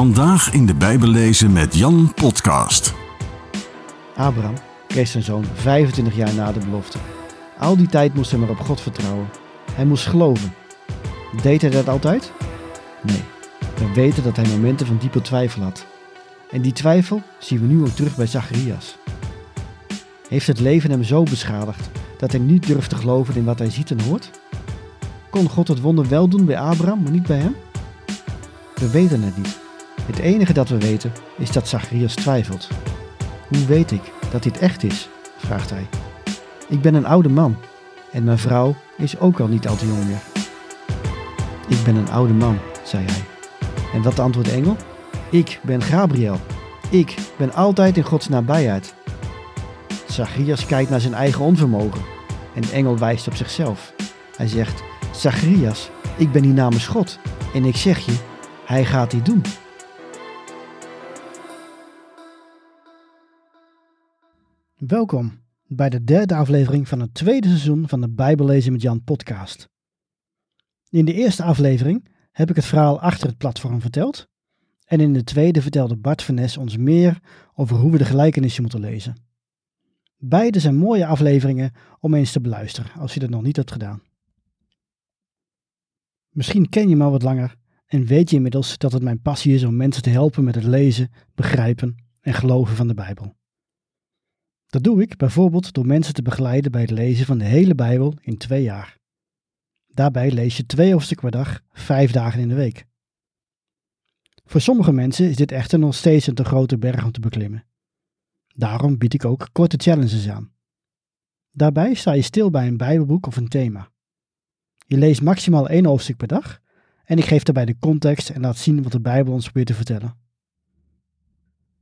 Vandaag in de Bijbel lezen met Jan Podcast. Abraham kreeg zijn zoon 25 jaar na de belofte. Al die tijd moest hij maar op God vertrouwen. Hij moest geloven. Deed hij dat altijd? Nee. We weten dat hij momenten van diepe twijfel had. En die twijfel zien we nu ook terug bij Zacharias. Heeft het leven hem zo beschadigd dat hij niet durft te geloven in wat hij ziet en hoort? Kon God het wonder wel doen bij Abraham, maar niet bij hem? We weten het niet. Het enige dat we weten is dat Zacharias twijfelt. Hoe weet ik dat dit echt is? vraagt hij. Ik ben een oude man en mijn vrouw is ook al niet al te jong meer. Ik ben een oude man, zei hij. En wat antwoordt de engel? Ik ben Gabriel. Ik ben altijd in Gods nabijheid. Zacharias kijkt naar zijn eigen onvermogen en de engel wijst op zichzelf. Hij zegt: Zacharias, ik ben hier namens God en ik zeg je, hij gaat dit doen. Welkom bij de derde aflevering van het tweede seizoen van de Bijbellezen met Jan podcast. In de eerste aflevering heb ik het verhaal achter het platform verteld. En in de tweede vertelde Bart van ons meer over hoe we de gelijkenissen moeten lezen. Beide zijn mooie afleveringen om eens te beluisteren als je dat nog niet hebt gedaan. Misschien ken je me al wat langer en weet je inmiddels dat het mijn passie is om mensen te helpen met het lezen, begrijpen en geloven van de Bijbel. Dat doe ik bijvoorbeeld door mensen te begeleiden bij het lezen van de hele Bijbel in twee jaar. Daarbij lees je twee hoofdstukken per dag, vijf dagen in de week. Voor sommige mensen is dit echter nog steeds een te grote berg om te beklimmen. Daarom bied ik ook korte challenges aan. Daarbij sta je stil bij een Bijbelboek of een thema. Je leest maximaal één hoofdstuk per dag en ik geef daarbij de context en laat zien wat de Bijbel ons probeert te vertellen.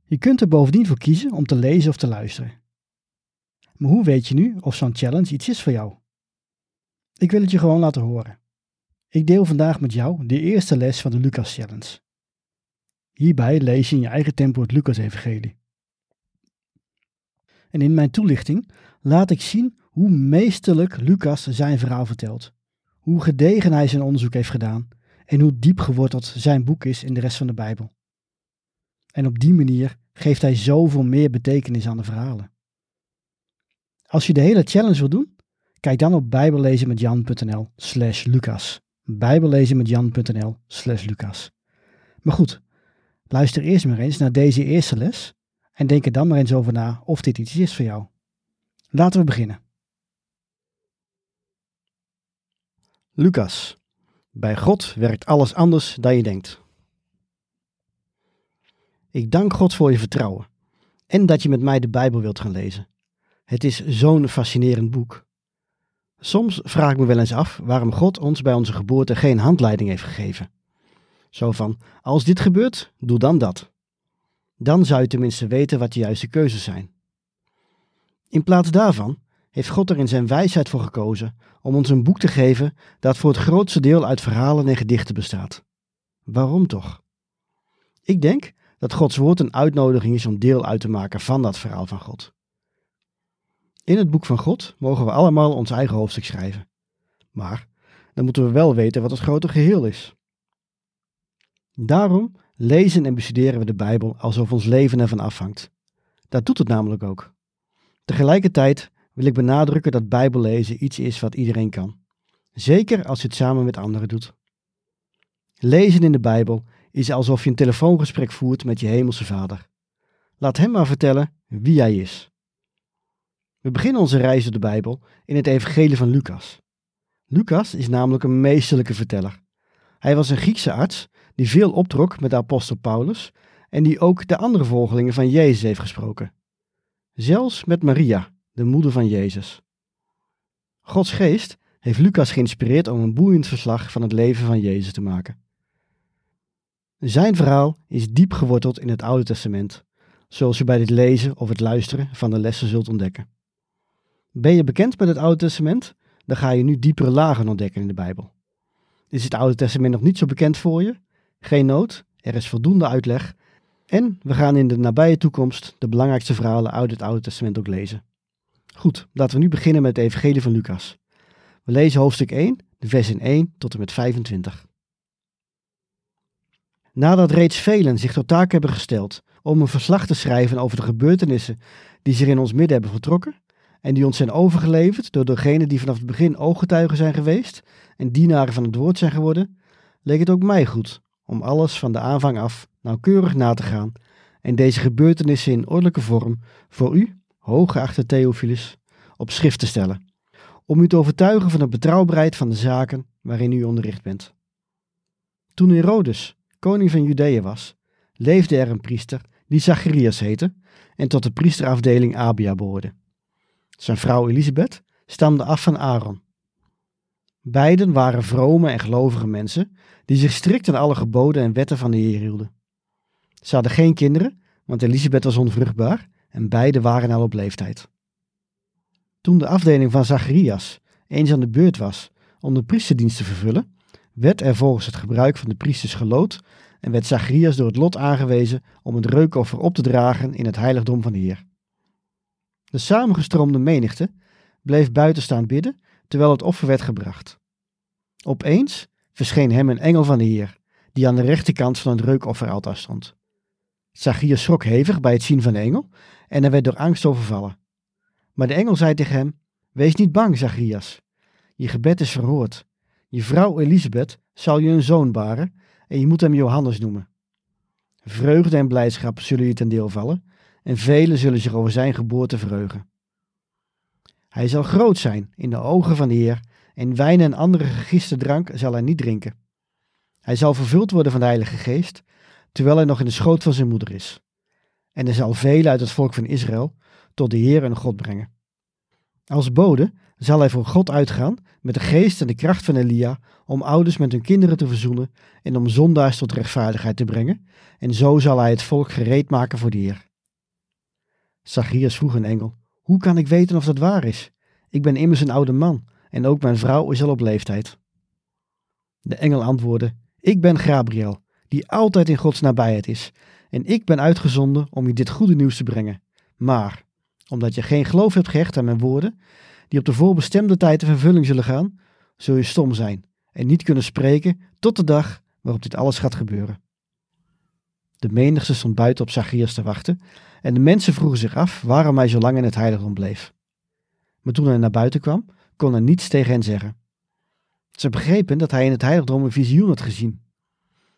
Je kunt er bovendien voor kiezen om te lezen of te luisteren. Maar hoe weet je nu of zo'n challenge iets is voor jou? Ik wil het je gewoon laten horen. Ik deel vandaag met jou de eerste les van de Lucas Challenge. Hierbij lees je in je eigen tempo het Lucas-evangelie. En in mijn toelichting laat ik zien hoe meesterlijk Lucas zijn verhaal vertelt, hoe gedegen hij zijn onderzoek heeft gedaan en hoe diep geworteld zijn boek is in de rest van de Bijbel. En op die manier geeft hij zoveel meer betekenis aan de verhalen. Als je de hele challenge wil doen, kijk dan op bijbellezenmetjan.nl slash lucas. bijbellezenmetjan.nl slash lucas. Maar goed, luister eerst maar eens naar deze eerste les en denk er dan maar eens over na of dit iets is voor jou. Laten we beginnen. Lucas. Bij God werkt alles anders dan je denkt. Ik dank God voor je vertrouwen en dat je met mij de Bijbel wilt gaan lezen. Het is zo'n fascinerend boek. Soms vraag ik me wel eens af waarom God ons bij onze geboorte geen handleiding heeft gegeven. Zo van: als dit gebeurt, doe dan dat. Dan zou je tenminste weten wat de juiste keuzes zijn. In plaats daarvan heeft God er in zijn wijsheid voor gekozen om ons een boek te geven dat voor het grootste deel uit verhalen en gedichten bestaat. Waarom toch? Ik denk dat Gods woord een uitnodiging is om deel uit te maken van dat verhaal van God. In het boek van God mogen we allemaal ons eigen hoofdstuk schrijven. Maar dan moeten we wel weten wat het grote geheel is. Daarom lezen en bestuderen we de Bijbel alsof ons leven ervan afhangt. Dat doet het namelijk ook. Tegelijkertijd wil ik benadrukken dat Bijbellezen iets is wat iedereen kan. Zeker als je het samen met anderen doet. Lezen in de Bijbel is alsof je een telefoongesprek voert met je hemelse vader. Laat hem maar vertellen wie hij is. We beginnen onze reis door de Bijbel in het Evangelie van Lucas. Lucas is namelijk een meesterlijke verteller. Hij was een Griekse arts die veel optrok met de apostel Paulus en die ook de andere volgelingen van Jezus heeft gesproken. Zelfs met Maria, de moeder van Jezus. Gods geest heeft Lucas geïnspireerd om een boeiend verslag van het leven van Jezus te maken. Zijn verhaal is diep geworteld in het Oude Testament, zoals je bij dit lezen of het luisteren van de lessen zult ontdekken. Ben je bekend met het Oude Testament? Dan ga je nu diepere lagen ontdekken in de Bijbel. Is het Oude Testament nog niet zo bekend voor je? Geen nood, er is voldoende uitleg. En we gaan in de nabije toekomst de belangrijkste verhalen uit het Oude Testament ook lezen. Goed, laten we nu beginnen met het Evangelie van Lucas. We lezen hoofdstuk 1, de versen 1 tot en met 25. Nadat reeds velen zich tot taak hebben gesteld om een verslag te schrijven over de gebeurtenissen die zich in ons midden hebben vertrokken en die ons zijn overgeleverd door degenen die vanaf het begin ooggetuigen zijn geweest en dienaren van het woord zijn geworden, leek het ook mij goed om alles van de aanvang af nauwkeurig na te gaan en deze gebeurtenissen in ordelijke vorm voor u, hooggeachte Theophilus, op schrift te stellen, om u te overtuigen van de betrouwbaarheid van de zaken waarin u onderricht bent. Toen Herodes koning van Judea was, leefde er een priester die Zacharias heette en tot de priesterafdeling Abia behoorde. Zijn vrouw Elisabeth stamde af van Aaron. Beiden waren vrome en gelovige mensen die zich strikt aan alle geboden en wetten van de Heer hielden. Ze hadden geen kinderen, want Elisabeth was onvruchtbaar en beiden waren al op leeftijd. Toen de afdeling van Zacharias eens aan de beurt was om de priesterdienst te vervullen, werd er volgens het gebruik van de priesters gelood en werd Zacharias door het lot aangewezen om het reukoffer op te dragen in het heiligdom van de Heer. De samengestroomde menigte bleef buiten staan bidden terwijl het offer werd gebracht. Opeens verscheen hem een engel van de Heer, die aan de rechterkant van het reukofferaltaar stond. Zacharias schrok hevig bij het zien van de engel en hij werd door angst overvallen. Maar de engel zei tegen hem: Wees niet bang, Zacharias. Je gebed is verhoord. Je vrouw Elisabeth zal je een zoon baren en je moet hem Johannes noemen. Vreugde en blijdschap zullen je ten deel vallen en velen zullen zich over zijn geboorte verheugen. Hij zal groot zijn in de ogen van de Heer en wijn en andere gegiste drank zal hij niet drinken. Hij zal vervuld worden van de Heilige Geest, terwijl hij nog in de schoot van zijn moeder is. En hij zal velen uit het volk van Israël tot de Heer en God brengen. Als bode zal hij voor God uitgaan met de geest en de kracht van Elia om ouders met hun kinderen te verzoenen en om zondaars tot rechtvaardigheid te brengen, en zo zal hij het volk gereed maken voor de Heer. Zacharias vroeg een engel, hoe kan ik weten of dat waar is? Ik ben immers een oude man en ook mijn vrouw is al op leeftijd. De engel antwoordde, ik ben Gabriel, die altijd in Gods nabijheid is, en ik ben uitgezonden om je dit goede nieuws te brengen. Maar, omdat je geen geloof hebt gehecht aan mijn woorden, die op de voorbestemde tijd in vervulling zullen gaan, zul je stom zijn en niet kunnen spreken tot de dag waarop dit alles gaat gebeuren. De menigte stond buiten op Zacharias te wachten en de mensen vroegen zich af waarom hij zo lang in het heiligdom bleef. Maar toen hij naar buiten kwam, kon hij niets tegen hen zeggen. Ze begrepen dat hij in het heiligdom een visioen had gezien.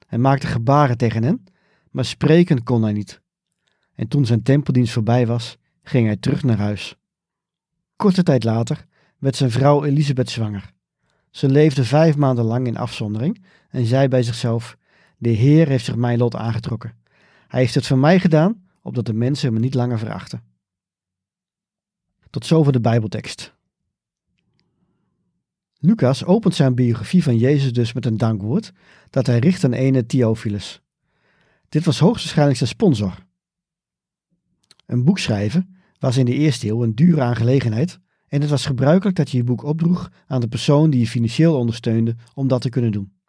Hij maakte gebaren tegen hen, maar spreken kon hij niet. En toen zijn tempeldienst voorbij was, ging hij terug naar huis. Korte tijd later werd zijn vrouw Elisabeth zwanger. Ze leefde vijf maanden lang in afzondering en zei bij zichzelf: De Heer heeft zich mijn lot aangetrokken. Hij heeft het voor mij gedaan, opdat de mensen me niet langer verachten. Tot zover de Bijbeltekst. Lucas opent zijn biografie van Jezus dus met een dankwoord dat hij richt aan ene Theophilus. Dit was hoogstwaarschijnlijk zijn sponsor. Een boek schrijven was in de eerste eeuw een dure aangelegenheid en het was gebruikelijk dat je je boek opdroeg aan de persoon die je financieel ondersteunde om dat te kunnen doen.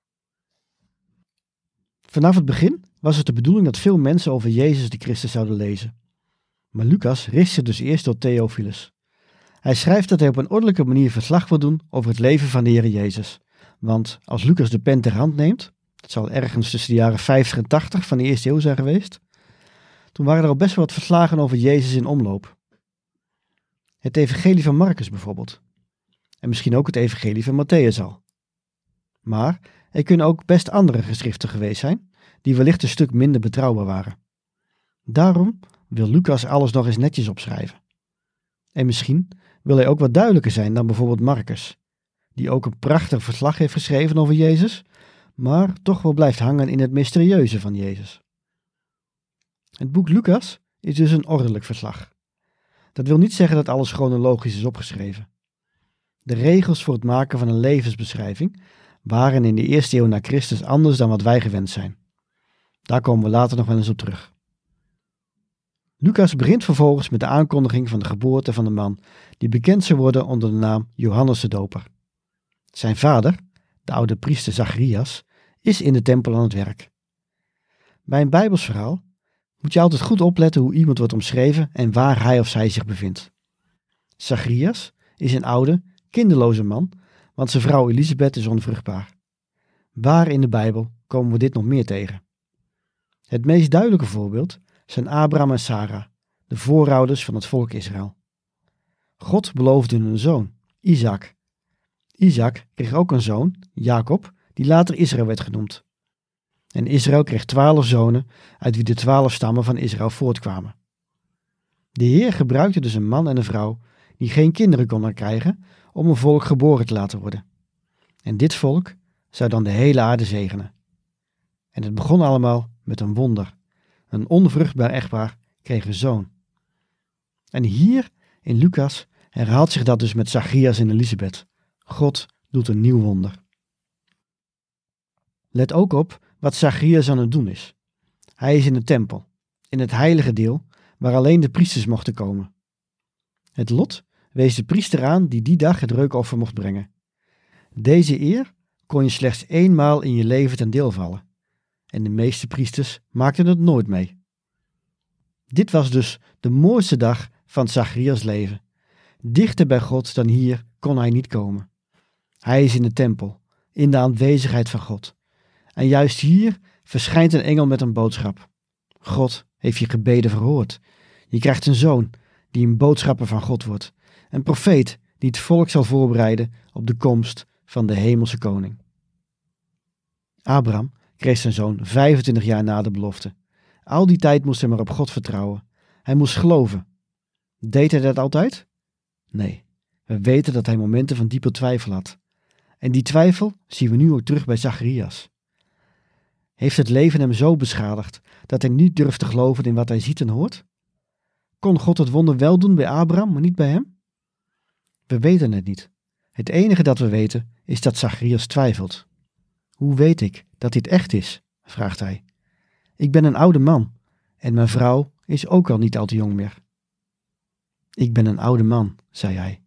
Vanaf het begin was het de bedoeling dat veel mensen over Jezus de Christus zouden lezen. Maar Lucas richt zich dus eerst tot Theophilus. Hij schrijft dat hij op een ordelijke manier verslag wil doen over het leven van de Heer Jezus. Want als Lucas de pen ter hand neemt, dat zal ergens tussen de jaren 50 en 80 van de eerste eeuw zijn geweest, toen waren er al best wel wat verslagen over Jezus in omloop. Het evangelie van Marcus bijvoorbeeld. En misschien ook het evangelie van Matthäus al. Maar er kunnen ook best andere geschriften geweest zijn, die wellicht een stuk minder betrouwbaar waren. Daarom wil Lucas alles nog eens netjes opschrijven. En misschien wil hij ook wat duidelijker zijn dan bijvoorbeeld Marcus, die ook een prachtig verslag heeft geschreven over Jezus, maar toch wel blijft hangen in het mysterieuze van Jezus. Het boek Lucas is dus een ordelijk verslag. Dat wil niet zeggen dat alles chronologisch is opgeschreven. De regels voor het maken van een levensbeschrijving waren in de eerste eeuw na Christus anders dan wat wij gewend zijn. Daar komen we later nog wel eens op terug. Lucas begint vervolgens met de aankondiging van de geboorte van de man die bekend zou worden onder de naam Johannes de Doper. Zijn vader, de oude priester Zacharias, is in de tempel aan het werk. Bij een Bijbelsverhaal moet je altijd goed opletten hoe iemand wordt omschreven en waar hij of zij zich bevindt. Zacharias is een oude, kinderloze man, want zijn vrouw Elisabeth is onvruchtbaar. Waar in de Bijbel komen we dit nog meer tegen? Het meest duidelijke voorbeeld zijn Abraham en Sarah, de voorouders van het volk Israël. God beloofde hun een zoon, Isaac. Isaac kreeg ook een zoon, Jacob, die later Israël werd genoemd. En Israël kreeg twaalf zonen, uit wie de twaalf stammen van Israël voortkwamen. De Heer gebruikte dus een man en een vrouw die geen kinderen konden krijgen om een volk geboren te laten worden. En dit volk zou dan de hele aarde zegenen. En het begon allemaal met een wonder. Een onvruchtbaar echtpaar kreeg een zoon. En hier in Lucas herhaalt zich dat dus met Zacharias en Elisabeth. God doet een nieuw wonder. Let ook op wat Zacharias aan het doen is. Hij is in de tempel, in het heilige deel, waar alleen de priesters mochten komen. Het lot wees de priester aan die die dag het reukoffer mocht brengen. Deze eer kon je slechts eenmaal in je leven ten deel vallen. En de meeste priesters maakten het nooit mee. Dit was dus de mooiste dag van Zacharias leven. Dichter bij God dan hier kon hij niet komen. Hij is in de tempel, in de aanwezigheid van God. En juist hier verschijnt een engel met een boodschap. God heeft je gebeden verhoord. Je krijgt een zoon die een boodschapper van God wordt. Een profeet die het volk zal voorbereiden op de komst van de hemelse koning. Abraham kreeg zijn zoon 25 jaar na de belofte. Al die tijd moest hij maar op God vertrouwen. Hij moest geloven. Deed hij dat altijd? Nee. We weten dat hij momenten van diepe twijfel had. En die twijfel zien we nu ook terug bij Zacharias. Heeft het leven hem zo beschadigd dat hij niet durft te geloven in wat hij ziet en hoort? Kon God het wonder wel doen bij Abraham, maar niet bij hem? We weten het niet. Het enige dat we weten is dat Zacharias twijfelt. Hoe weet ik dat dit echt is? vraagt hij. Ik ben een oude man en mijn vrouw is ook al niet al te jong meer. Ik ben een oude man, zei hij.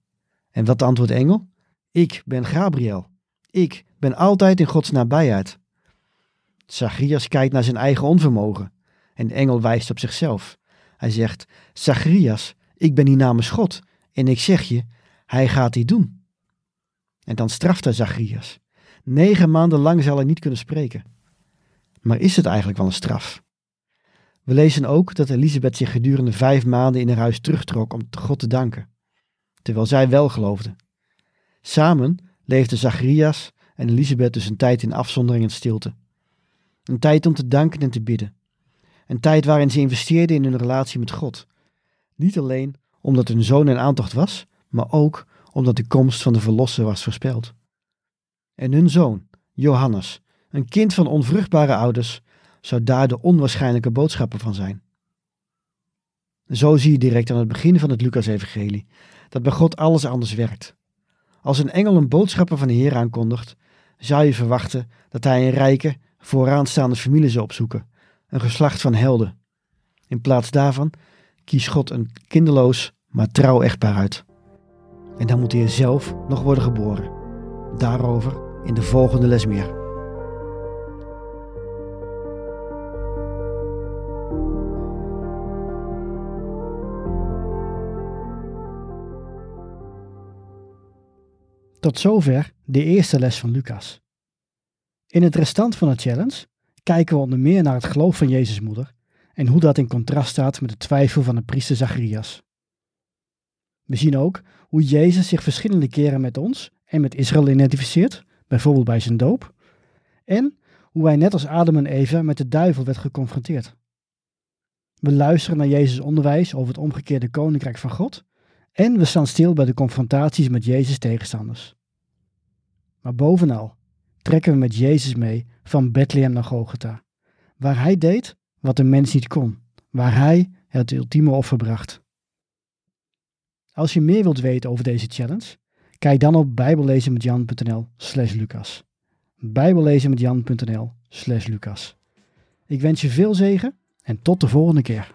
En wat antwoordt engel? Ik ben Gabriel. Ik ben altijd in Gods nabijheid. Zacharias kijkt naar zijn eigen onvermogen en de engel wijst op zichzelf. Hij zegt: Zacharias, ik ben hier namens God en ik zeg je, hij gaat dit doen. En dan straft hij Zacharias. Negen maanden lang zal hij niet kunnen spreken. Maar is het eigenlijk wel een straf? We lezen ook dat Elisabeth zich gedurende vijf maanden in haar huis terugtrok om God te danken, terwijl zij wel geloofde. Samen leefden Zacharias en Elisabeth dus een tijd in afzondering en stilte. Een tijd om te danken en te bidden. Een tijd waarin ze investeerden in hun relatie met God. Niet alleen omdat hun zoon in aantocht was, maar ook omdat de komst van de Verlosser was voorspeld. En hun zoon, Johannes, een kind van onvruchtbare ouders, zou daar de onwaarschijnlijke boodschappen van zijn. Zo zie je direct aan het begin van het Lucas-evangelie dat bij God alles anders werkt. Als een engel een boodschapper van de Heer aankondigt, zou je verwachten dat hij een rijke, vooraanstaande familie zou opzoeken, een geslacht van helden. In plaats daarvan kiest God een kinderloos, maar trouw echtpaar uit. En dan moet hij zelf nog worden geboren. Daarover in de volgende les meer. Tot zover de eerste les van Lucas. In het restant van de challenge kijken we onder meer naar het geloof van Jezus' moeder en hoe dat in contrast staat met de twijfel van de priester Zacharias. We zien ook hoe Jezus zich verschillende keren met ons en met Israël identificeert, bijvoorbeeld bij zijn doop, en hoe hij net als Adam en Eva met de duivel werd geconfronteerd. We luisteren naar Jezus' onderwijs over het omgekeerde koninkrijk van God en we staan stil bij de confrontaties met Jezus' tegenstanders. Maar bovenal trekken we met Jezus mee van Bethlehem naar Golgotha, waar hij deed wat de mens niet kon, waar hij het ultieme offer bracht. Als je meer wilt weten over deze challenge, kijk dan op bijbellezenmetjan.nl slash lucas. bijbellezenmetjan.nl slash lucas. Ik wens je veel zegen en tot de volgende keer.